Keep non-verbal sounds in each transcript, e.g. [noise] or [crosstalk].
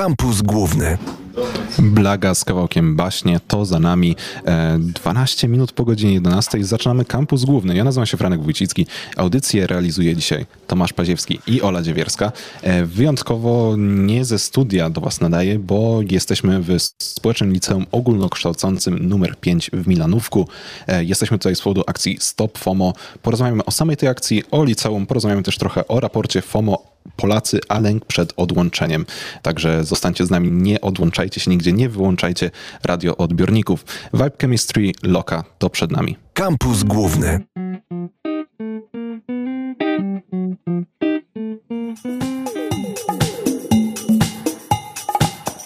Kampus Główny. Blaga z kawałkiem baśnie, to za nami. E, 12 minut po godzinie 11 zaczynamy kampus główny. Ja nazywam się Franek Wójcicki. Audycję realizuje dzisiaj Tomasz Paziewski i Ola Dziewierska. E, wyjątkowo nie ze studia do Was nadaję, bo jesteśmy w Społecznym Liceum Ogólnokształcącym numer 5 w Milanówku. E, jesteśmy tutaj z powodu akcji Stop FOMO. Porozmawiamy o samej tej akcji, o liceum, porozmawiamy też trochę o raporcie FOMO Polacy, a lęk przed odłączeniem. Także zostańcie z nami, nie odłączajcie się nigdzie, nie wyłączajcie radioodbiorników. Vibe Chemistry Loka to przed nami. Kampus Główny.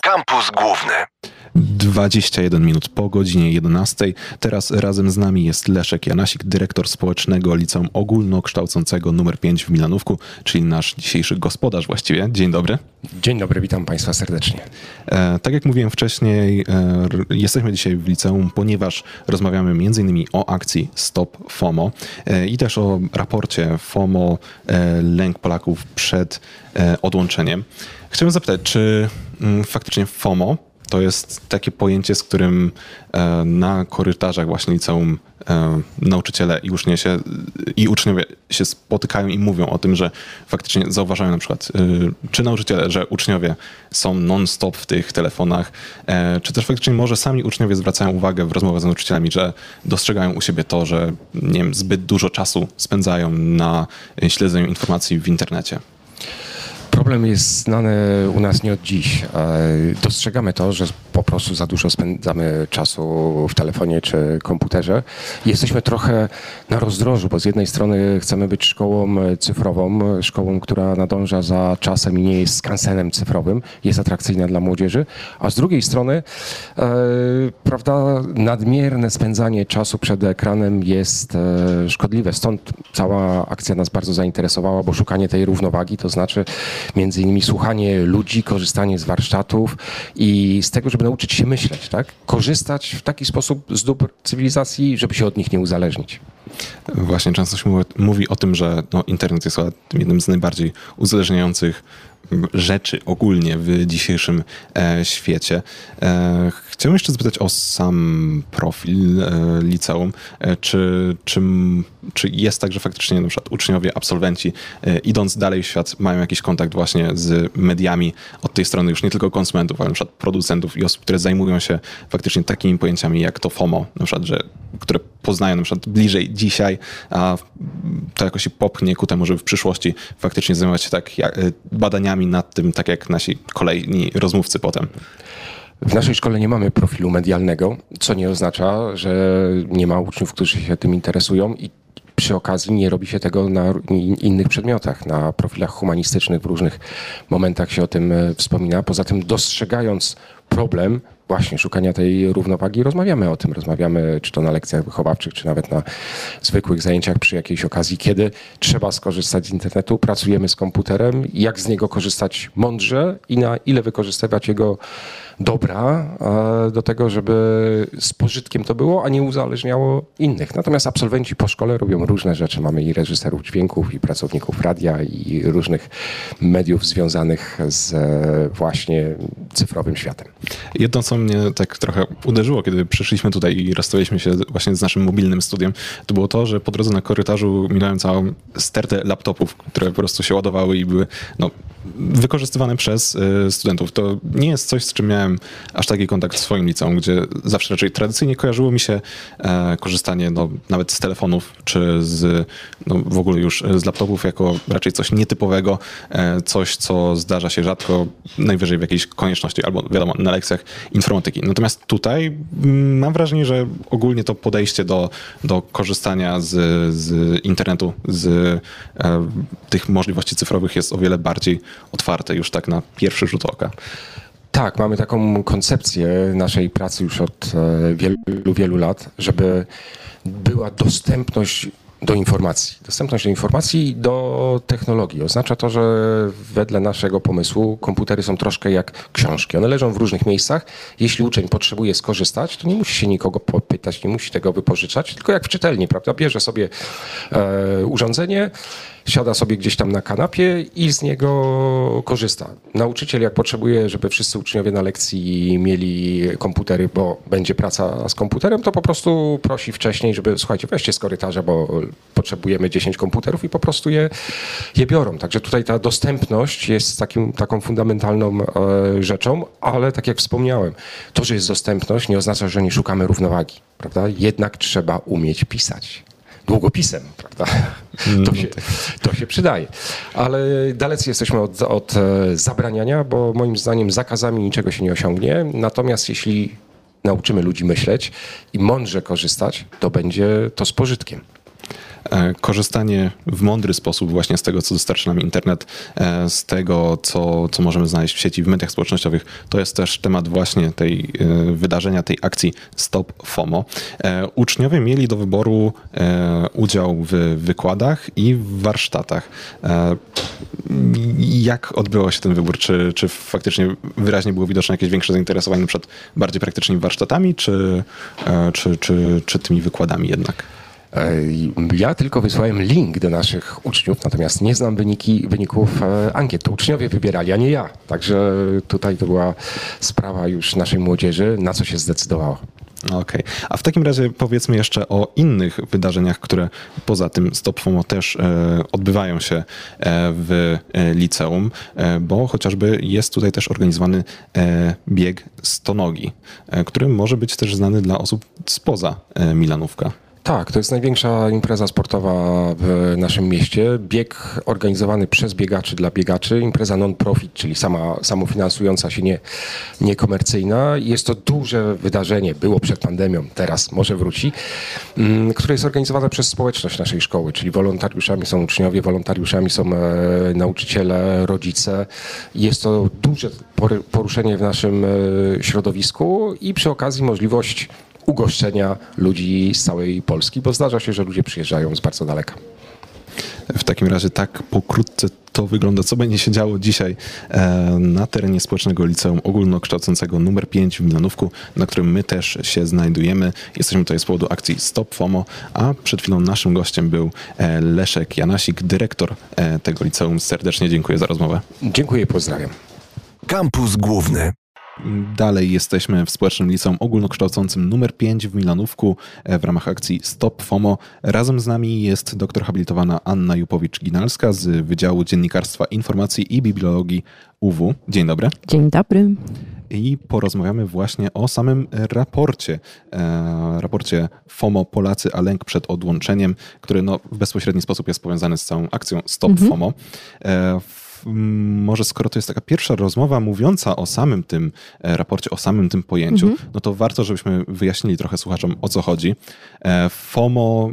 Kampus Główny. 21 minut po godzinie 11. Teraz razem z nami jest Leszek Janasik, dyrektor społecznego Liceum Ogólnokształcącego nr 5 w Milanówku, czyli nasz dzisiejszy gospodarz właściwie. Dzień dobry. Dzień dobry, witam Państwa serdecznie. E, tak jak mówiłem wcześniej, e, jesteśmy dzisiaj w liceum, ponieważ rozmawiamy m.in. o akcji Stop FOMO e, i też o raporcie FOMO lęk Polaków przed odłączeniem. Chciałbym zapytać, czy mm, faktycznie FOMO to jest takie pojęcie, z którym e, na korytarzach właśnie liceum e, nauczyciele i uczniowie, się, i uczniowie się spotykają i mówią o tym, że faktycznie zauważają na przykład, e, czy nauczyciele, że uczniowie są non-stop w tych telefonach, czy też faktycznie może sami uczniowie zwracają uwagę w rozmowach z nauczycielami, że dostrzegają u siebie to, że nie wiem, zbyt dużo czasu spędzają na śledzeniu informacji w internecie. Problem jest znany u nas nie od dziś. E, Dostrzegamy to, że po prostu za dużo spędzamy czasu w telefonie czy komputerze. Jesteśmy trochę na rozdrożu, bo z jednej strony chcemy być szkołą cyfrową, szkołą, która nadąża za czasem i nie jest skansenem cyfrowym, jest atrakcyjna dla młodzieży, a z drugiej strony, e, prawda, nadmierne spędzanie czasu przed ekranem jest e, szkodliwe. Stąd cała akcja nas bardzo zainteresowała, bo szukanie tej równowagi, to znaczy między innymi słuchanie ludzi, korzystanie z warsztatów i z tego, żeby nauczyć się myśleć, tak? Korzystać w taki sposób z dóbr cywilizacji, żeby się od nich nie uzależnić. Właśnie często się mówi, o tym, że no, internet jest jednym z najbardziej uzależniających rzeczy ogólnie w dzisiejszym e, świecie. E, chciałbym jeszcze zapytać o sam profil e, liceum. E, czy, czy, czy jest tak, że faktycznie na przykład uczniowie, absolwenci e, idąc dalej w świat mają jakiś kontakt właśnie z mediami od tej strony już nie tylko konsumentów, ale na przykład producentów i osób, które zajmują się faktycznie takimi pojęciami jak to FOMO, na przykład, że, które poznają na przykład bliżej dzisiaj, a to jakoś się popchnie ku temu, żeby w przyszłości faktycznie zajmować się tak jak, y, badaniami nad tym, tak jak nasi kolejni rozmówcy potem. W naszej szkole nie mamy profilu medialnego, co nie oznacza, że nie ma uczniów, którzy się tym interesują i przy okazji nie robi się tego na in- innych przedmiotach, na profilach humanistycznych w różnych momentach się o tym e, wspomina. Poza tym dostrzegając problem właśnie szukania tej równowagi, rozmawiamy o tym. Rozmawiamy czy to na lekcjach wychowawczych, czy nawet na zwykłych zajęciach przy jakiejś okazji, kiedy trzeba skorzystać z internetu, pracujemy z komputerem, jak z niego korzystać mądrze i na ile wykorzystywać jego dobra e, do tego, żeby z pożytkiem to było, a nie uzależniało innych. Natomiast absolwenci po szkole robią różne rzeczy. Mamy i reżyserów dźwięków, i pracowników radia, i różnych mediów związanych z e, właśnie cyfrowym światem. Jedno, co mnie tak trochę uderzyło, kiedy przyszliśmy tutaj i rozstaliśmy się właśnie z naszym mobilnym studiem, to było to, że po drodze na korytarzu minąłem całą stertę laptopów, które po prostu się ładowały i były no, wykorzystywane przez y, studentów. To nie jest coś, z czym miałem aż taki kontakt w swoim liceum, gdzie zawsze raczej tradycyjnie kojarzyło mi się e, korzystanie no, nawet z telefonów, czy z no, w ogóle już z laptopów jako raczej coś nietypowego, e, coś, co zdarza się rzadko, najwyżej w jakiejś konieczności, albo wiadomo, na lekcjach informatyki. Natomiast tutaj mm, mam wrażenie, że ogólnie to podejście do, do korzystania z, z internetu, z e, tych możliwości cyfrowych jest o wiele bardziej otwarte już tak na pierwszy rzut oka. Tak, mamy taką koncepcję naszej pracy już od e, wielu, wielu lat, żeby była dostępność do informacji. Dostępność do informacji i do technologii. Oznacza to, że wedle naszego pomysłu komputery są troszkę jak książki. One leżą w różnych miejscach. Jeśli uczeń potrzebuje skorzystać, to nie musi się nikogo popytać, nie musi tego wypożyczać, tylko jak w czytelni, prawda? Bierze sobie e, urządzenie siada sobie gdzieś tam na kanapie i z niego korzysta. Nauczyciel jak potrzebuje, żeby wszyscy uczniowie na lekcji mieli komputery, bo będzie praca z komputerem, to po prostu prosi wcześniej, żeby słuchajcie, weźcie z korytarza, bo potrzebujemy 10 komputerów i po prostu je, je biorą. Także tutaj ta dostępność jest takim, taką fundamentalną e, rzeczą, ale tak jak wspomniałem, to, że jest dostępność nie oznacza, że nie szukamy równowagi, prawda? Jednak trzeba umieć pisać długopisem, prawda? To, No się, tak. to się przydaje. Ale dalecy jesteśmy od, od e, zabraniania, bo moim zdaniem zakazami niczego się nie osiągnie. Natomiast jeśli nauczymy ludzi myśleć i mądrze korzystać, to będzie to z pożytkiem. E, korzystanie w mądry sposób właśnie z tego, co dostarcza nam internet, e, z tego, co, co możemy znaleźć w sieci, w mediach społecznościowych, to jest też temat właśnie tej e, wydarzenia, tej akcji Stop FOMO. Uczniowie mieli do wyboru udział w wykładach i w warsztatach. Jak odbywał się ten wybór? Czy, czy faktycznie wyraźnie było widoczne jakieś większe zainteresowanie przed bardziej praktycznymi warsztatami, czy, czy, czy, czy tymi wykładami jednak? E, Ja tylko wysłałem link do naszych uczniów, natomiast nie znam wyniki, wyników e, ankiet. To uczniowie wybierali, a nie ja. Także tutaj to była sprawa już naszej młodzieży, na co się zdecydowała. Okej. A w takim razie powiedzmy jeszcze o innych wydarzeniach, które poza tym Stop FOMO też e, odbywają się e, w e, liceum, e, bo chociażby jest tutaj też organizowany bieg stonogi, który może być też znany dla osób spoza Milanówka. Tak, to jest największa impreza sportowa w naszym mieście. Bieg organizowany przez biegaczy dla biegaczy, impreza non-profit, czyli sama, samofinansująca się, nie, niekomercyjna. Jest to duże wydarzenie, było przed pandemią, teraz może wróci, mm, które jest organizowane przez społeczność naszej szkoły, czyli wolontariuszami są uczniowie, wolontariuszami są e, nauczyciele, rodzice. Jest to duże poruszenie w naszym e, środowisku i przy okazji możliwość ugoszczenia ludzi z całej Polski, bo zdarza się, że ludzie przyjeżdżają z bardzo daleka. W takim razie tak pokrótce to wygląda, co będzie się działo dzisiaj e, na terenie Społecznego Liceum Ogólnokształcącego numer 5 w Milanówku, na którym my też się znajdujemy. Jesteśmy tutaj z powodu akcji Stop FOMO, a przed chwilą naszym gościem był e, Leszek Janasik, dyrektor e, tego liceum. Serdecznie dziękuję za rozmowę. Dziękuję i pozdrawiam. Kampus Główny. Dalej jesteśmy w Społecznym Liceum Ogólnokształcącym numer 5 w Milanówku e, w ramach akcji Stop FOMO. Razem z nami jest doktor habilitowana Anna Jupowicz-Ginalska z Wydziału Dziennikarstwa Informacji i Bibliologii UW. Dzień dobry. Dzień dobry. I porozmawiamy właśnie o samym raporcie. E, raporcie FOMO Polacy, a lęk przed odłączeniem, który no, w bezpośredni sposób jest powiązany z całą akcją Stop FOMO. Może skoro to jest taka pierwsza rozmowa mówiąca o samym tym e, raporcie, o samym tym pojęciu, no to warto, żebyśmy wyjaśnili trochę słuchaczom, o co chodzi. E, FOMO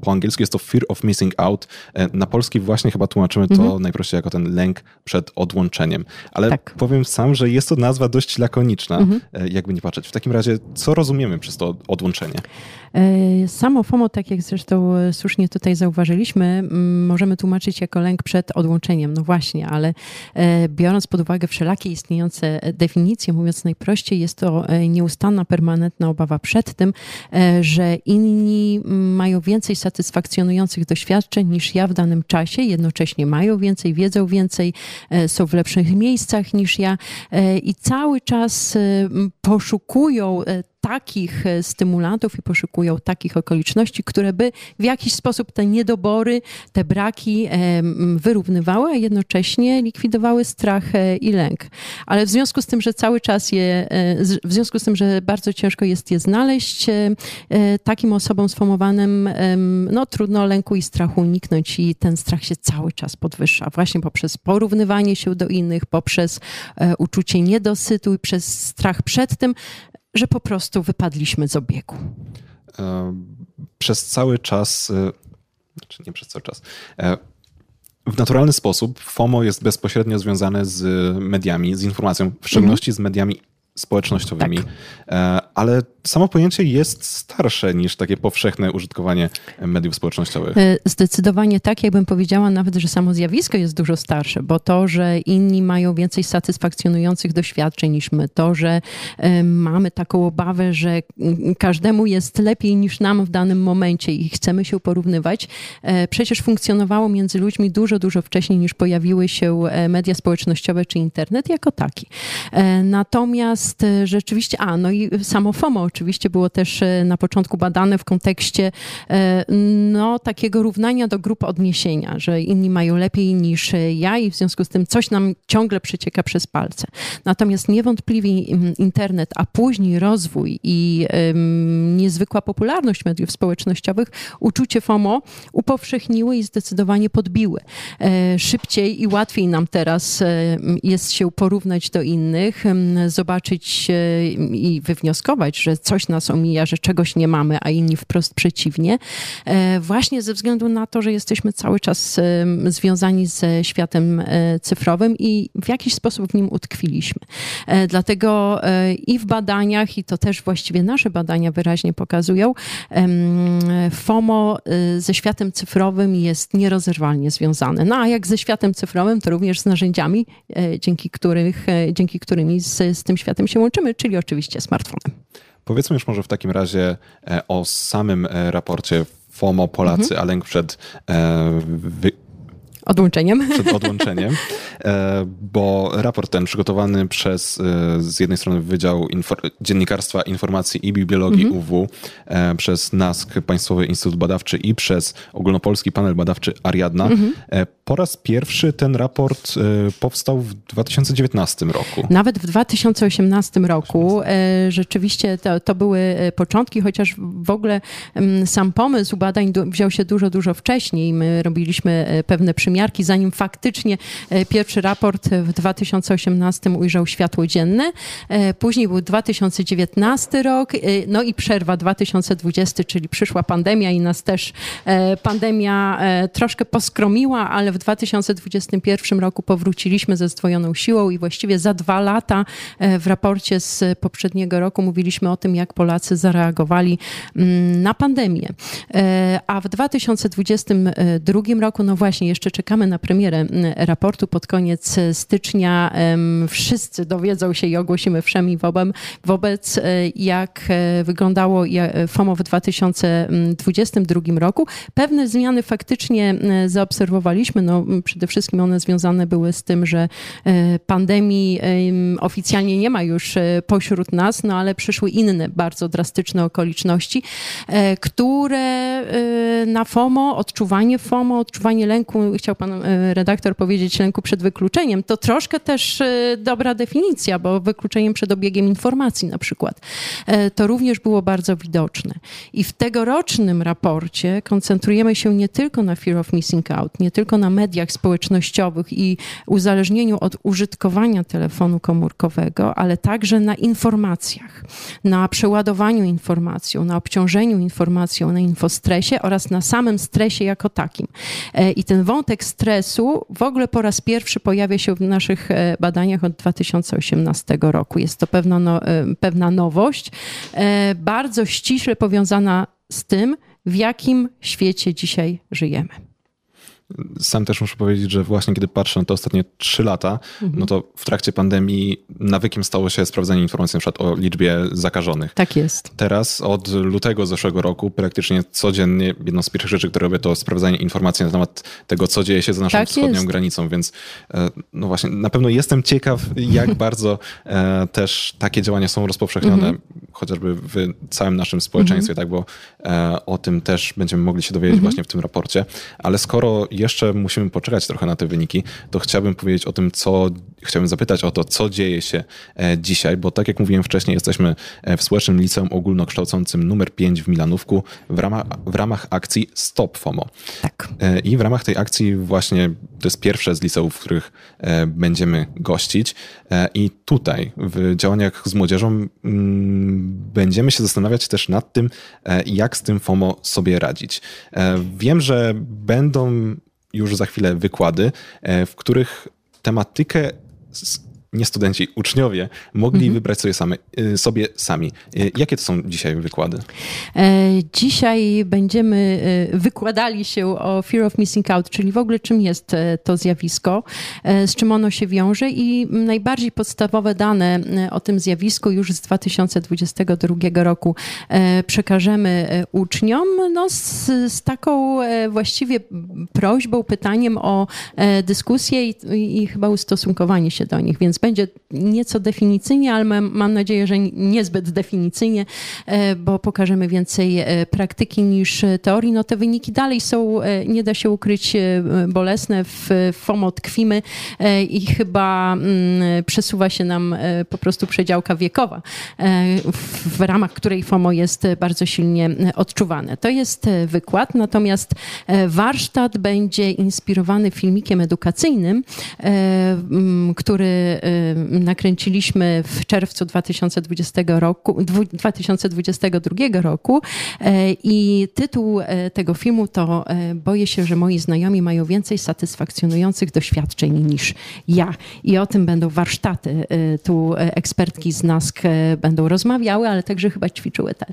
po angielsku jest to Fear of Missing Out. E, Na polski właśnie chyba tłumaczymy to najprościej jako ten lęk przed odłączeniem. Ale Tak. powiem sam, że jest to nazwa dość lakoniczna, e, jakby nie patrzeć. W takim razie, co rozumiemy przez to odłączenie? Samo FOMO, tak jak zresztą słusznie tutaj zauważyliśmy, możemy tłumaczyć jako lęk przed odłączeniem. No właśnie, ale e, biorąc pod uwagę wszelakie istniejące e, definicje, mówiąc najprościej, jest to e, nieustanna, permanentna obawa przed tym, że inni mają więcej satysfakcjonujących doświadczeń niż ja w danym czasie, jednocześnie mają więcej, wiedzą więcej, są w lepszych miejscach niż ja i cały czas poszukują takich e, stymulantów i poszukują takich okoliczności, które by w jakiś sposób te niedobory, te braki e, wyrównywały, a jednocześnie likwidowały strach e, i lęk. Ale w związku z tym, że cały czas je, w związku z tym, że bardzo ciężko jest je znaleźć, takim osobom sfomowanym em, no, trudno lęku i strachu uniknąć i ten strach się cały czas podwyższa. Właśnie poprzez porównywanie się do innych, poprzez uczucie niedosytu i przez strach przed tym, że po prostu wypadliśmy z obiegu. E, Przez cały czas, e, znaczy nie przez cały czas, e, w naturalny sposób FOMO jest bezpośrednio związane z mediami, z informacją, w szczególności z mediami społecznościowymi, Tak. e, ale samo pojęcie jest starsze niż takie powszechne użytkowanie mediów społecznościowych. E, Zdecydowanie tak, jakbym powiedziała nawet, że samo zjawisko jest dużo starsze, bo to, że inni mają więcej satysfakcjonujących doświadczeń niż my, to, że e, mamy taką obawę, że każdemu jest lepiej niż nam w danym momencie i chcemy się porównywać, przecież funkcjonowało między ludźmi dużo, dużo wcześniej niż pojawiły się media społecznościowe czy internet jako taki. E, E, rzeczywiście, a no i samo FOMO oczywiście było też e, na początku badane w kontekście e, no, takiego równania do grup odniesienia, że inni mają lepiej niż ja i w związku z tym coś nam ciągle przecieka przez palce. Natomiast niewątpliwie mm, internet, a później rozwój i niezwykła popularność mediów społecznościowych uczucie FOMO upowszechniły i zdecydowanie podbiły. E, Szybciej i łatwiej nam teraz e, jest się porównać do innych, zobaczyć e, i wywnioskować, że coś nas omija, że czegoś nie mamy, a inni wprost przeciwnie. E, Właśnie ze względu na to, że jesteśmy cały czas em, związani ze światem e, cyfrowym i w jakiś sposób w nim utkwiliśmy. E, Dlatego e, i w badaniach, i to też właściwie nasze badania wyraźnie pokazują, FOMO e, ze światem cyfrowym jest nierozerwalnie związane. No a jak ze światem cyfrowym, to również z narzędziami, e, dzięki, których, e, dzięki którymi z, z tym światem się łączymy, czyli oczywiście smartfonem. Powiedzmy już może w takim razie e, o samym e, raporcie FOMO Polacy, a lęk przed, e, wy, Odłączeniem. przed odłączeniem, e, bo raport ten przygotowany przez e, z jednej strony Wydział Infor- Dziennikarstwa, Informacji i Bibliologii UW, e, przez NASK, Państwowy Instytut Badawczy i przez Ogólnopolski Panel Badawczy Ariadna. E, Po raz pierwszy ten raport powstał w 2019 roku. Nawet w 2018 roku rzeczywiście to, to były początki, chociaż w ogóle mm, sam pomysł badań wziął się dużo, dużo wcześniej. My robiliśmy pewne przymiarki, zanim faktycznie e, pierwszy raport w 2018 ujrzał światło dzienne. E, Później był 2019 rok, e, no i przerwa 2020, czyli przyszła pandemia i nas też pandemia troszkę poskromiła, ale w 2021 roku powróciliśmy ze zdwojoną siłą i właściwie za dwa lata w raporcie z poprzedniego roku mówiliśmy o tym, jak Polacy zareagowali mm, na pandemię. A w 2022 roku, no właśnie, jeszcze czekamy na premierę mm, raportu pod koniec stycznia. Em, Wszyscy dowiedzą się i ogłosimy wszemi wobec, e, jak e, wyglądało FOMO w 2022 roku. Pewne zmiany faktycznie e, zaobserwowaliśmy. No, przede wszystkim one związane były z tym, że e, pandemii em, oficjalnie nie ma już e, pośród nas, no ale przyszły inne bardzo drastyczne okoliczności, e, które e, na FOMO, odczuwanie FOMO, odczuwanie lęku, chciał pan e, redaktor powiedzieć lęku przed wykluczeniem, to troszkę też e, dobra definicja, bo wykluczeniem przed obiegiem informacji na przykład. E, To również było bardzo widoczne. I w tegorocznym raporcie koncentrujemy się nie tylko na fear of missing out, nie tylko na mediach społecznościowych i uzależnieniu od użytkowania telefonu komórkowego, ale także na informacjach, na przeładowaniu informacją, na obciążeniu informacją, na infostresie oraz na samym stresie jako takim. I ten wątek stresu w ogóle po raz pierwszy pojawia się w naszych e, badaniach od 2018 roku. Jest to pewna, no, e, pewna nowość, e, bardzo ściśle powiązana z tym, w jakim świecie dzisiaj żyjemy. Sam też muszę powiedzieć, że właśnie kiedy patrzę na te ostatnie trzy lata, no to w trakcie pandemii nawykiem stało się sprawdzanie informacji na przykład o liczbie zakażonych. Tak jest. Teraz od lutego zeszłego roku praktycznie codziennie jedną z pierwszych rzeczy, które robię, to sprawdzanie informacji na temat tego, co dzieje się za naszą Tak wschodnią jest. granicą, więc e, no właśnie, na pewno jestem ciekaw, jak [laughs] bardzo e, też takie działania są rozpowszechnione, Mhm. chociażby w całym naszym społeczeństwie, tak, bo e, o tym też będziemy mogli się dowiedzieć Mhm. właśnie w tym raporcie, ale skoro jeszcze musimy poczekać trochę na te wyniki, to chciałbym powiedzieć o tym, co, chciałbym zapytać o to, co dzieje się e, dzisiaj, bo tak jak mówiłem wcześniej, jesteśmy e, w Społecznym Liceum Ogólnokształcącym numer 5 w Milanówku w ramach, w ramach akcji Stop FOMO. Tak. E, I w ramach tej akcji właśnie to jest pierwsze z liceów, w których będziemy gościć. I tutaj w działaniach z młodzieżą mm, będziemy się zastanawiać też nad tym, jak z tym FOMO sobie radzić. Wiem, że będą już za chwilę wykłady, e, w których tematykę nie studenci, uczniowie mogli mhm. wybrać sobie, same, y, sobie sami. Y, jakie to są dzisiaj wykłady? E, dzisiaj będziemy y, wykładali się o fear of missing out, czyli w ogóle czym jest e, to zjawisko, e, z czym ono się wiąże i najbardziej podstawowe dane o tym zjawisku już z 2022 roku przekażemy uczniom no, z, z taką właściwie prośbą, pytaniem o dyskusję i, i chyba ustosunkowanie się do nich, więc będzie nieco definicyjnie, ale mam, mam nadzieję, że niezbyt definicyjnie, e, bo pokażemy więcej e, praktyki niż teorii. No te wyniki dalej są, e, nie da się ukryć, bolesne. W FOMO tkwimy i chyba mm, przesuwa się nam po prostu przedziałka wiekowa, w ramach której FOMO jest bardzo silnie odczuwane. To jest wykład, natomiast warsztat będzie inspirowany filmikiem edukacyjnym, który nakręciliśmy w czerwcu 2020 roku, 2022 roku e, i tytuł e, tego filmu to e, Boję się, że moi znajomi mają więcej satysfakcjonujących doświadczeń niż ja. I o tym będą warsztaty. Tu ekspertki z NASK będą rozmawiały, ale także chyba ćwiczyły te,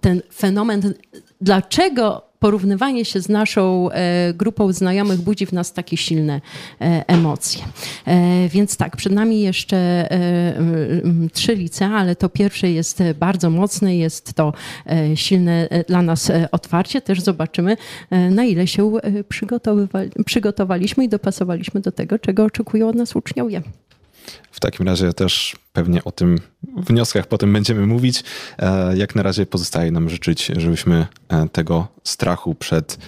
ten fenomen. Dlaczego porównywanie się z naszą e, grupą znajomych budzi w nas takie silne e, emocje. E, więc tak, przed nami jeszcze trzy licea, ale to pierwsze jest bardzo mocne, jest to silne dla nas otwarcie. Też zobaczymy, na ile się przygotowaliśmy i dopasowaliśmy do tego, czego oczekują od nas uczniowie. W takim razie też pewnie o tym wnioskach potem będziemy mówić. E, jak na razie pozostaje nam życzyć, żebyśmy e, tego strachu przed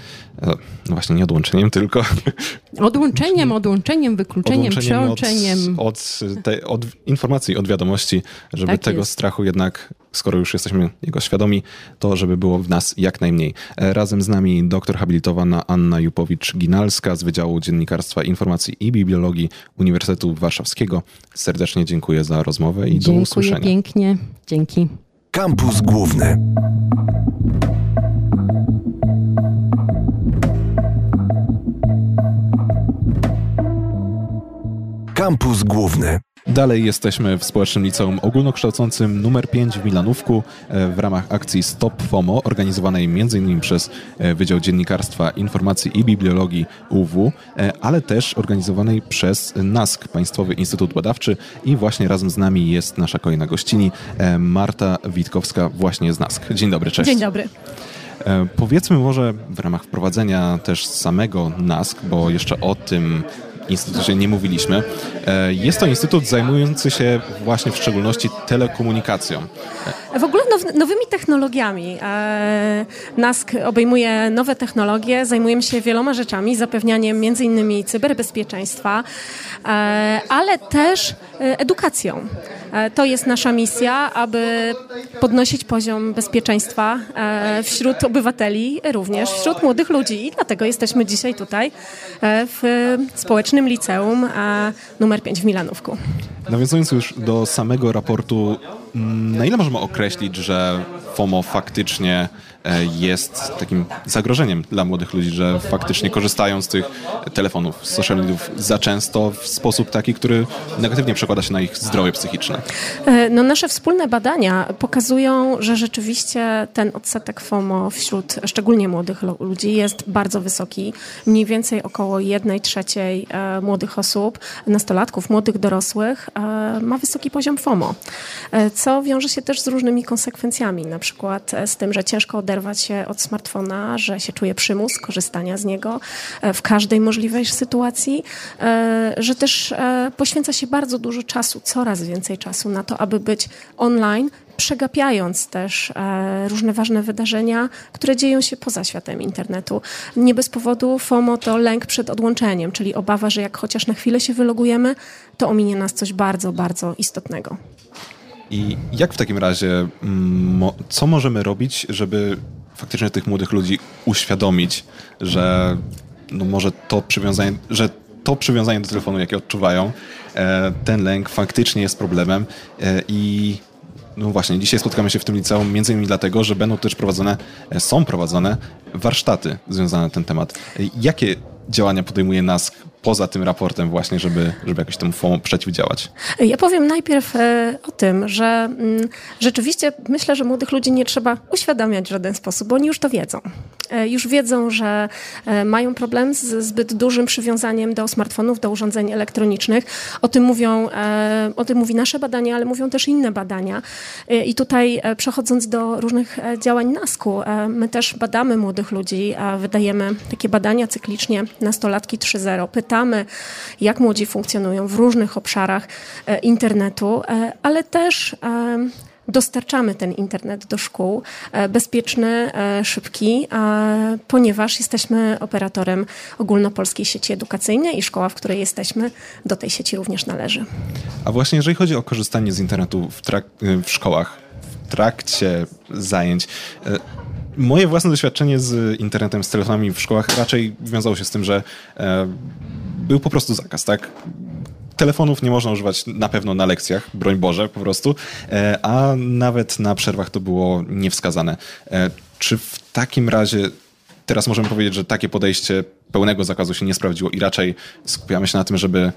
e, no właśnie nie odłączeniem, tylko [laughs] odłączeniem, odłączeniem, wykluczeniem, przełączeniem. Od, od, te, od, informacji, od wiadomości, żeby tak tego jest. strachu jednak, skoro już jesteśmy jego świadomi, to żeby było w nas jak najmniej. Razem z nami doktor habilitowana Anna Jupowicz-Ginalska z Wydziału Dziennikarstwa Informacji i Bibliologii Uniwersytetu Warszawskiego. Serdecznie dziękuję za rozmowę i dziękuję do usłyszenia. Dziękuję pięknie. Dzięki. Kampus Główny. Kampus Główny. Dalej jesteśmy w Społecznym Liceum Ogólnokształcącym numer 5 w Milanówku e, w ramach akcji Stop FOMO, organizowanej m.in. przez e, Wydział Dziennikarstwa, Informacji i Bibliologii UW, e, ale też organizowanej przez NASK, Państwowy Instytut Badawczy i właśnie razem z nami jest nasza kolejna gościni, Marta Witkowska właśnie z NASK. Dzień dobry, cześć. Dzień dobry. Powiedzmy może w ramach wprowadzenia też samego NASK, bo jeszcze o tym instytucie nie mówiliśmy. E, jest to instytut zajmujący się właśnie w szczególności telekomunikacją. W ogóle now, nowymi technologiami. E, NASK obejmuje nowe technologie, zajmujemy się wieloma rzeczami, zapewnianiem między innymi cyberbezpieczeństwa, e, ale też edukacją. To jest nasza misja, aby podnosić poziom bezpieczeństwa wśród obywateli, również wśród młodych ludzi. I dlatego jesteśmy dzisiaj tutaj w społecznym Liceum numer 5 w Milanówku. Nawiązując już do samego raportu, mm, na ile możemy określić, że FOMO faktycznie E, jest takim zagrożeniem dla młodych ludzi, że faktycznie korzystają z tych telefonów, z social mediów za często w sposób taki, który negatywnie przekłada się na ich zdrowie psychiczne. E, no, nasze wspólne badania pokazują, że rzeczywiście ten odsetek FOMO wśród szczególnie młodych ludzi jest bardzo wysoki. Mniej więcej około jednej trzeciej e, młodych osób, nastolatków, młodych dorosłych ma wysoki poziom FOMO, co wiąże się też z różnymi konsekwencjami, na przykład z tym, że ciężko oderwać oderwać się od smartfona, że się czuje przymus korzystania z niego e, w każdej możliwej sytuacji, e, że też e, poświęca się bardzo dużo czasu, coraz więcej czasu na to, aby być online, przegapiając też różne ważne wydarzenia, które dzieją się poza światem internetu. Nie bez powodu FOMO to lęk przed odłączeniem, czyli obawa, że jak chociaż na chwilę się wylogujemy, to ominie nas coś bardzo, bardzo istotnego. I jak w takim razie, mm, co możemy robić, żeby faktycznie tych młodych ludzi uświadomić, że no może to przywiązanie, że to przywiązanie do telefonu, jakie odczuwają, e, ten lęk faktycznie jest problemem e, i no właśnie, dzisiaj spotkamy się w tym liceum między innymi dlatego, że będą też prowadzone, e, są prowadzone warsztaty związane na ten temat. Jakie działania podejmuje nas poza tym raportem właśnie, żeby, żeby jakoś temu FOMO przeciwdziałać? Ja powiem najpierw e, o tym, że mm, rzeczywiście myślę, że młodych ludzi nie trzeba uświadamiać w żaden sposób, bo oni już to wiedzą. E, już wiedzą, że e, mają problem z zbyt dużym przywiązaniem do smartfonów, do urządzeń elektronicznych. O tym mówią, o tym mówi nasze badania, ale mówią też inne badania. I tutaj przechodząc do różnych działań NASK-u, my też badamy młodych ludzi, wydajemy takie badania cyklicznie, nastolatki 3.0. Pytamy, jak młodzi funkcjonują w różnych obszarach e, internetu, e, ale też e, dostarczamy ten internet do szkół, bezpieczny, szybki, ponieważ jesteśmy operatorem ogólnopolskiej sieci edukacyjnej i szkoła, w której jesteśmy, do tej sieci również należy. A właśnie jeżeli chodzi o korzystanie z internetu w, w szkołach, w trakcie zajęć, Moje własne doświadczenie z internetem, z telefonami w szkołach raczej wiązało się z tym, że e, był po prostu zakaz, tak? Telefonów nie można używać na pewno na lekcjach, broń Boże po prostu, e, a nawet na przerwach to było niewskazane. E, czy w takim razie teraz możemy powiedzieć, że takie podejście pełnego zakazu się nie sprawdziło i raczej skupiamy się na tym, żeby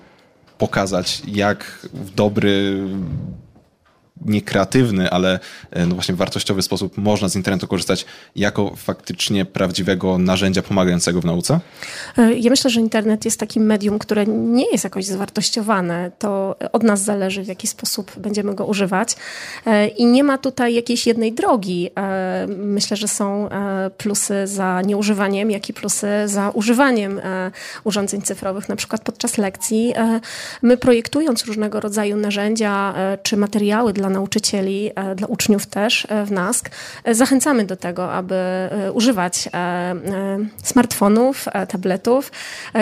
pokazać, jak w dobry nie kreatywny, ale e, no właśnie wartościowy sposób można z internetu korzystać jako faktycznie prawdziwego narzędzia pomagającego w nauce? E, ja myślę, że internet jest takim medium, które nie jest jakoś zwartościowane. To od nas zależy, w jaki sposób będziemy go używać. E, I nie ma tutaj jakiejś jednej drogi. Myślę, że są plusy za nieużywaniem, jak i plusy za używaniem urządzeń cyfrowych, na przykład podczas lekcji. My projektując różnego rodzaju narzędzia czy materiały dla nauczycieli, e, dla uczniów też e, w NASK. E, zachęcamy do tego, aby używać smartfonów, tabletów,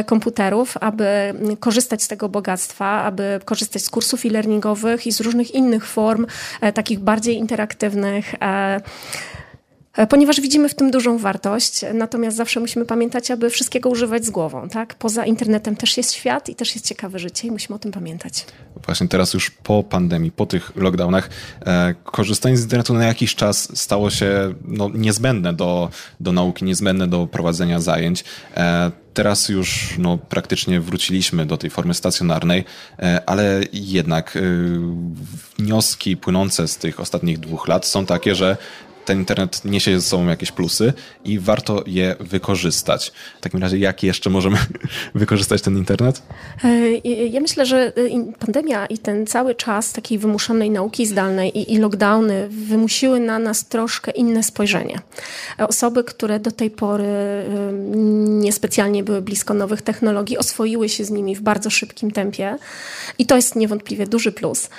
komputerów, aby korzystać z tego bogactwa, aby korzystać z kursów e-learningowych i z różnych innych form, takich bardziej interaktywnych ponieważ widzimy w tym dużą wartość, natomiast zawsze musimy pamiętać, aby wszystkiego używać z głową. Tak? Poza internetem też jest świat i też jest ciekawe życie i musimy o tym pamiętać. Właśnie teraz już po pandemii, po tych lockdownach, e, korzystanie z internetu na jakiś czas stało się no, niezbędne do, do nauki, niezbędne do prowadzenia zajęć. E, teraz już no, praktycznie wróciliśmy do tej formy stacjonarnej, e, ale jednak e, wnioski płynące z tych ostatnich dwóch lat są takie, że ten internet niesie ze sobą jakieś plusy i warto je wykorzystać. W takim razie, jak jeszcze możemy [laughs] wykorzystać ten internet? E, ja myślę, że e, pandemia i ten cały czas takiej wymuszonej nauki zdalnej i, i lockdowny wymusiły na nas troszkę inne spojrzenie. Osoby, które do tej pory e, niespecjalnie były blisko nowych technologii, oswoiły się z nimi w bardzo szybkim tempie i to jest niewątpliwie duży plus,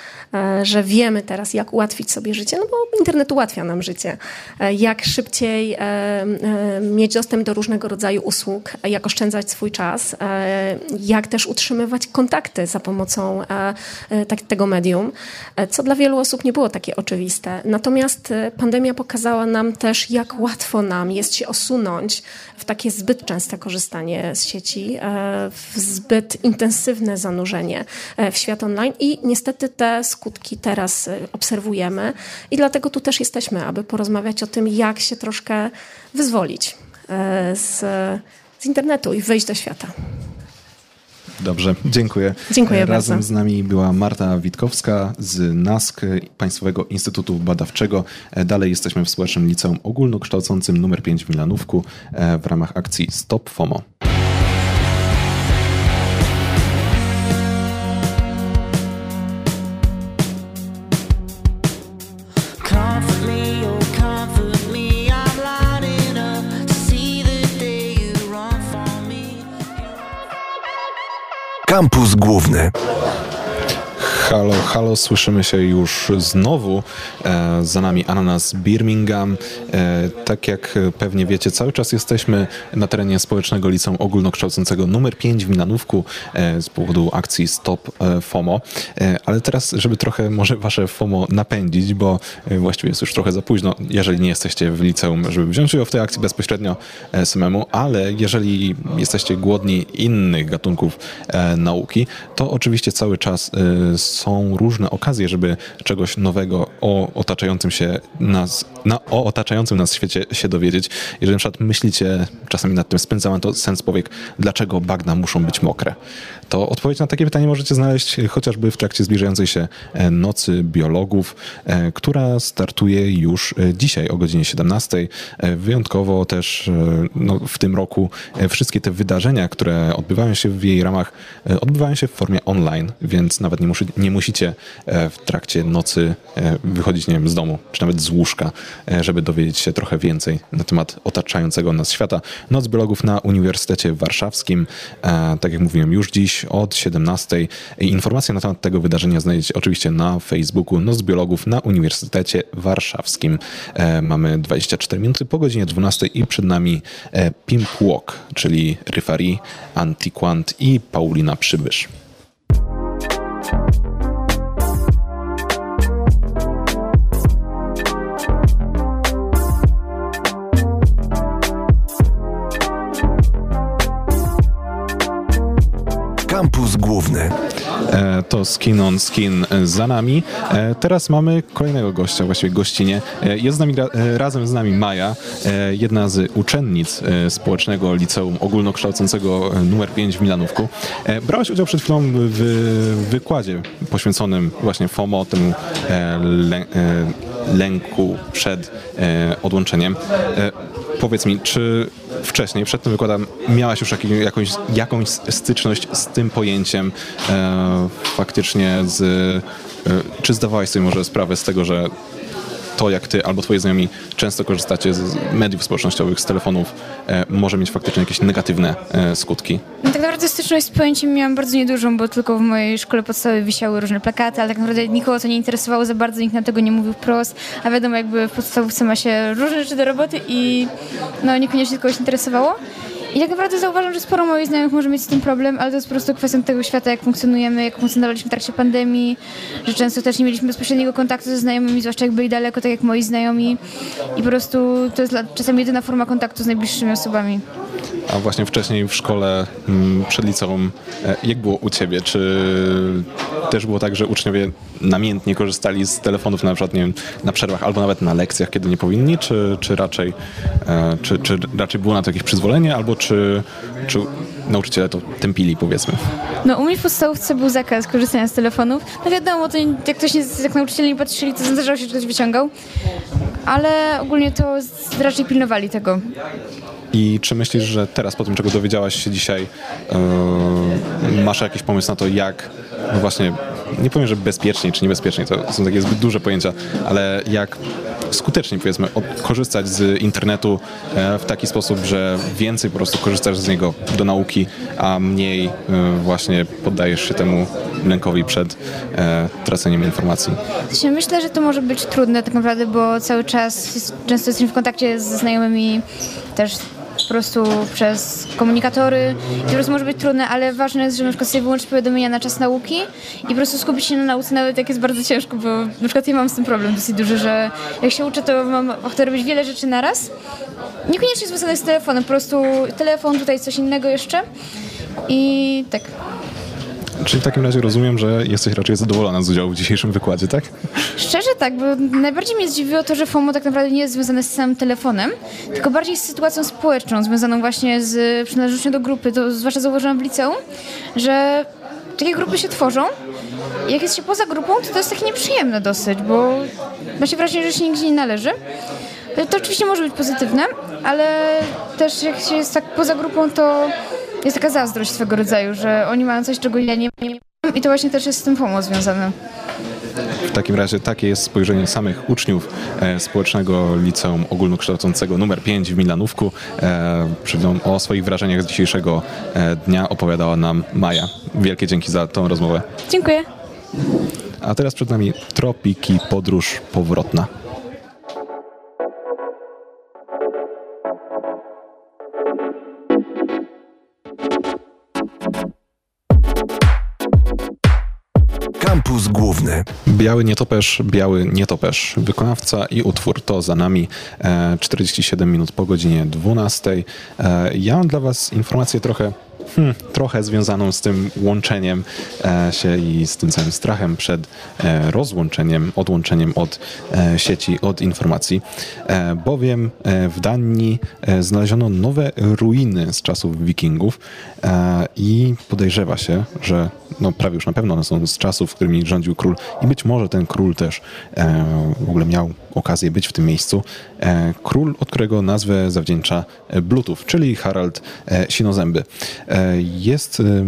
że wiemy teraz, jak ułatwić sobie życie, no bo internet ułatwia nam życie. E, jak szybciej e, e, mieć dostęp do różnego rodzaju usług, jak oszczędzać swój czas, jak też utrzymywać kontakty za pomocą tak, tego medium, co dla wielu osób nie było takie oczywiste. Natomiast pandemia pokazała nam też, jak łatwo nam jest się osunąć w takie zbyt częste korzystanie z sieci, w zbyt intensywne zanurzenie w świat online i niestety te skutki teraz obserwujemy i dlatego tu też jesteśmy, aby porozmawiać porozmawiać o tym, jak się troszkę wyzwolić e, z, z internetu i wyjść do świata. Dobrze, dziękuję. Dziękuję Razem bardzo. z nami była Marta Witkowska z NASK, Państwowego Instytutu Badawczego. E, dalej jesteśmy w Społecznym Liceum Ogólnokształcącym nr 5 w Milanówku e, w ramach akcji Stop FOMO. Kampus Główny. Halo, halo, słyszymy się już znowu. E, za nami Ananas Birmingham. E, tak jak pewnie wiecie, cały czas jesteśmy na terenie Społecznego Liceum Ogólnokształcącego numer 5 w Milanówku e, z powodu akcji Stop e, FOMO. E, ale teraz, żeby trochę może wasze FOMO napędzić, bo e, właściwie jest już trochę za późno, jeżeli nie jesteście w liceum, żeby wziąć udział w tej akcji bezpośrednio samemu, ale jeżeli jesteście głodni innych gatunków nauki, to oczywiście cały czas są różne okazje, żeby czegoś nowego o otaczającym się nas, na, o otaczającym nas świecie się dowiedzieć. Jeżeli na przykład myślicie czasami nad tym, spędzałem to sens powiek, dlaczego bagna muszą być mokre, to odpowiedź na takie pytanie możecie znaleźć chociażby w trakcie zbliżającej się e, Nocy Biologów, e, która startuje już e, dzisiaj o godzinie 17. Wyjątkowo też no, w tym roku wszystkie te wydarzenia, które odbywają się w jej ramach, odbywają się w formie online, więc nawet nie, musi, nie musicie w trakcie nocy wychodzić nie wiem, z domu, czy nawet z łóżka, żeby dowiedzieć się trochę więcej na temat otaczającego nas świata. Noc Biologów na Uniwersytecie Warszawskim, tak jak mówiłem, już dziś od 17. Informacje na temat tego wydarzenia znajdziecie oczywiście na Facebooku Noc Biologów na Uniwersytecie Warszawskim. E, mamy 24 minuty po godzinie 12 i przed nami e, Pimp Walk, czyli Ryfari, Antiquant i Paulina Przybysz. To Skin on Skin za nami. E, teraz mamy kolejnego gościa, właściwie gościnie. E, jest z nami, razem z nami Maja, jedna z uczennic Społecznego Liceum Ogólnokształcącego numer 5 w Milanówku. Brałaś udział przed chwilą w wykładzie poświęconym właśnie FOMO, temu lęku przed odłączeniem. Powiedz mi, czy wcześniej, przed tym wykładem, miałaś już jakąś, jakąś styczność z tym pojęciem e, faktycznie z... E, czy zdawałaś sobie może sprawę z tego, że to, jak ty albo twoi znajomi często korzystacie z mediów społecznościowych, z telefonów, e, może mieć faktycznie jakieś negatywne e, skutki? No, tak naprawdę styczność z pojęciem miałam bardzo niedużą, bo tylko w mojej szkole podstawowej wisiały różne plakaty, ale tak naprawdę nikogo to nie interesowało za bardzo, nikt na tego nie mówił wprost, a wiadomo, jakby w podstawówce ma się różne rzeczy do roboty i no niekoniecznie kogoś interesowało. I tak naprawdę zauważam, że sporo moich znajomych może mieć z tym problem, ale to jest po prostu kwestią tego świata, jak funkcjonujemy, jak funkcjonowaliśmy w trakcie pandemii, że często też nie mieliśmy bezpośredniego kontaktu ze znajomymi, zwłaszcza jak byli daleko, tak jak moi znajomi. I po prostu to jest czasami jedyna forma kontaktu z najbliższymi osobami. A właśnie wcześniej w szkole mm, przed liceum, e, jak było u ciebie? Czy też było tak, że uczniowie namiętnie korzystali z telefonów na przykład nie wiem, na przerwach albo nawet na lekcjach, kiedy nie powinni, czy, czy, raczej, e, czy, czy raczej było na to jakieś przyzwolenie, albo czy, czy nauczyciele to tępili, powiedzmy? No u mnie w podstawówce był zakaz korzystania z telefonów. No wiadomo, to jak ktoś nie, jak nauczyciele nie patrzyli, to zdarzało się, że ktoś wyciągał. Ale ogólnie to raczej pilnowali tego. I czy myślisz, że teraz po tym, czego dowiedziałaś się dzisiaj, yy, masz jakiś pomysł na to, jak no właśnie, nie powiem, że bezpieczniej czy niebezpieczniej, to są takie zbyt duże pojęcia, ale jak skutecznie powiedzmy korzystać z internetu e, w taki sposób, że więcej po prostu korzystasz z niego do nauki, a mniej e, właśnie poddajesz się temu lękowi przed traceniem informacji. Myślę, że to może być trudne tak naprawdę, bo cały czas często jesteśmy w kontakcie ze znajomymi też po prostu przez komunikatory i po prostu może być trudne, ale ważne jest, że na przykład sobie wyłączyć powiadomienia na czas nauki i po prostu skupić się na nauce, nawet jak jest bardzo ciężko, bo na przykład ja mam z tym problem dosyć duży, że jak się uczę, to mam ochotę robić wiele rzeczy naraz. Niekoniecznie związane z telefonem, po prostu telefon, tutaj coś innego jeszcze i tak. Czyli w takim razie rozumiem, że jesteś raczej zadowolona z udziału w dzisiejszym wykładzie, tak? Szczerze tak, bo najbardziej mnie zdziwiło to, że FOMO tak naprawdę nie jest związane z samym telefonem, tylko bardziej z sytuacją społeczną, związaną właśnie z przynależnością do grupy. To zwłaszcza zauważyłam w liceum, że takie grupy się tworzą jak jest się poza grupą, to to jest takie nieprzyjemne dosyć, bo ma się wrażenie, że się nigdzie nie należy. To oczywiście może być pozytywne, ale też jak się jest tak poza grupą, to jest taka zazdrość swego rodzaju, że oni mają coś, czego ja nie mam i to właśnie też jest z tym pomoc związane. W takim razie takie jest spojrzenie samych uczniów e, Społecznego Liceum Ogólnokształcącego numer 5 w Milanówku. E, o swoich wrażeniach z dzisiejszego e, dnia opowiadała nam Maja. Wielkie dzięki za tą rozmowę. Dziękuję. A teraz przed nami Tropiki Podróż Powrotna. Kampus Główny. Biały nietoperz, biały nietoperz. Wykonawca i utwór to za nami. 47 e, minut po godzinie 12. E, ja mam dla Was informację trochę hmm, trochę związaną z tym łączeniem e, się i z tym całym strachem przed e, rozłączeniem, odłączeniem od e, sieci, od informacji, bowiem w Danii znaleziono nowe ruiny z czasów wikingów i podejrzewa się, że no prawie już na pewno one są z czasów, w którymi rządził król i być może ten król też w ogóle miał okazję być w tym miejscu. Król, od którego nazwę zawdzięcza Bluetooth, czyli Harald Sinozęby. E, jest e,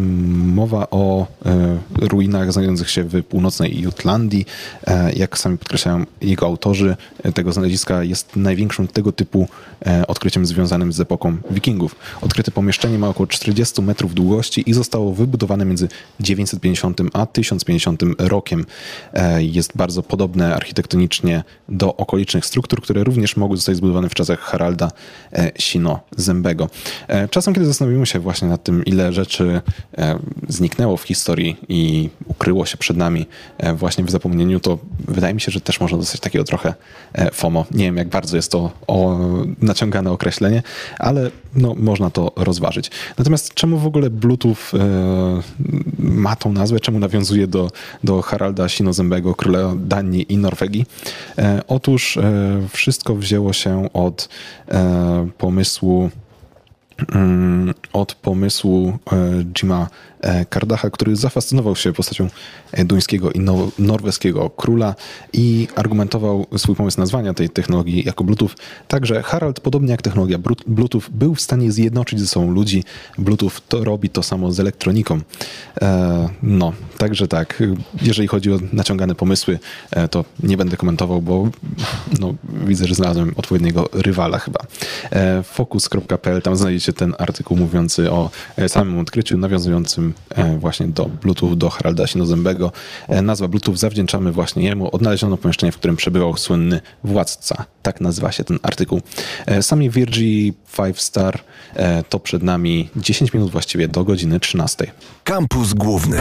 mowa o e, ruinach znajdujących się w północnej Jutlandii. Jak sami podkreślają jego autorzy, tego znaleziska jest największym tego typu odkryciem związanym z epoką wikingów. Odkryte pomieszczenie ma około 40 metrów długości i zostało wybudowane między 950 a 1050 rokiem. Jest bardzo podobne architektonicznie do okolicznych struktur, które również mogły zostać zbudowane w czasach Haralda Sino-Zębego. Czasem, kiedy zastanowimy się właśnie nad tym, ile rzeczy e, zniknęło w historii i ukryło się przed nami e, właśnie w zapomnieniu, to wydaje mi się, że też można dostać takiego trochę e, FOMO. Nie wiem, jak bardzo jest to naciągane określenie, ale no, można to rozważyć. Natomiast czemu w ogóle Bluetooth ma tą nazwę? Czemu nawiązuje do, do Haralda Sinozębego, króla Danii i Norwegii? Otóż wszystko wzięło się od pomysłu od pomysłu e, Jima e, Kardacha, który zafascynował się postacią duńskiego i no- norweskiego króla i argumentował swój pomysł nazwania tej technologii jako Bluetooth. Także Harald, podobnie jak technologia Bluetooth, był w stanie zjednoczyć ze sobą ludzi. Bluetooth to robi to samo z elektroniką. E, no, także tak, jeżeli chodzi o naciągane pomysły, e, to nie będę komentował, bo no, widzę, że znalazłem odpowiedniego rywala chyba. E, Focus.pl, tam znajdziecie ten artykuł mówiący o e, samym odkryciu, nawiązującym właśnie do Bluetooth, do Haralda Sinozębego. Nazwa Bluetooth zawdzięczamy właśnie jemu. Odnaleziono pomieszczenie, w którym przebywał słynny władca. Tak nazywa się ten artykuł. Sami Virgi 5 Star to przed nami 10 minut właściwie do godziny 13. Kampus Główny.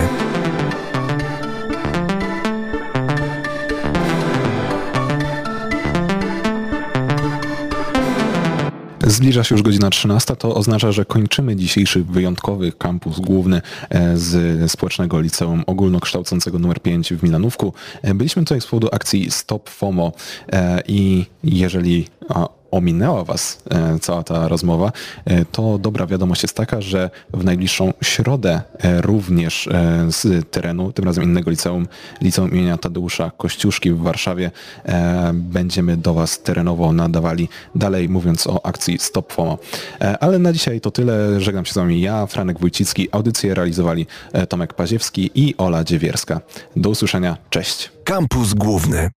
Zbliża się już godzina 13, to oznacza, że kończymy dzisiejszy wyjątkowy kampus główny e, z Społecznego Liceum Ogólnokształcącego nr 5 w Milanówku. E, Byliśmy tutaj z powodu akcji Stop FOMO e, i jeżeli ominęła Was e, cała ta rozmowa, e, to dobra wiadomość jest taka, że w najbliższą środę e, również z terenu, tym razem innego liceum, liceum imienia Tadeusza Kościuszki w Warszawie, będziemy do Was terenowo nadawali dalej, mówiąc o akcji Stop FOMO. Ale na dzisiaj to tyle. Żegnam się z Wami ja, Franek Wójcicki. Audycję realizowali Tomek Paziewski i Ola Dziewierska. Do usłyszenia. Cześć. Kampus Główny.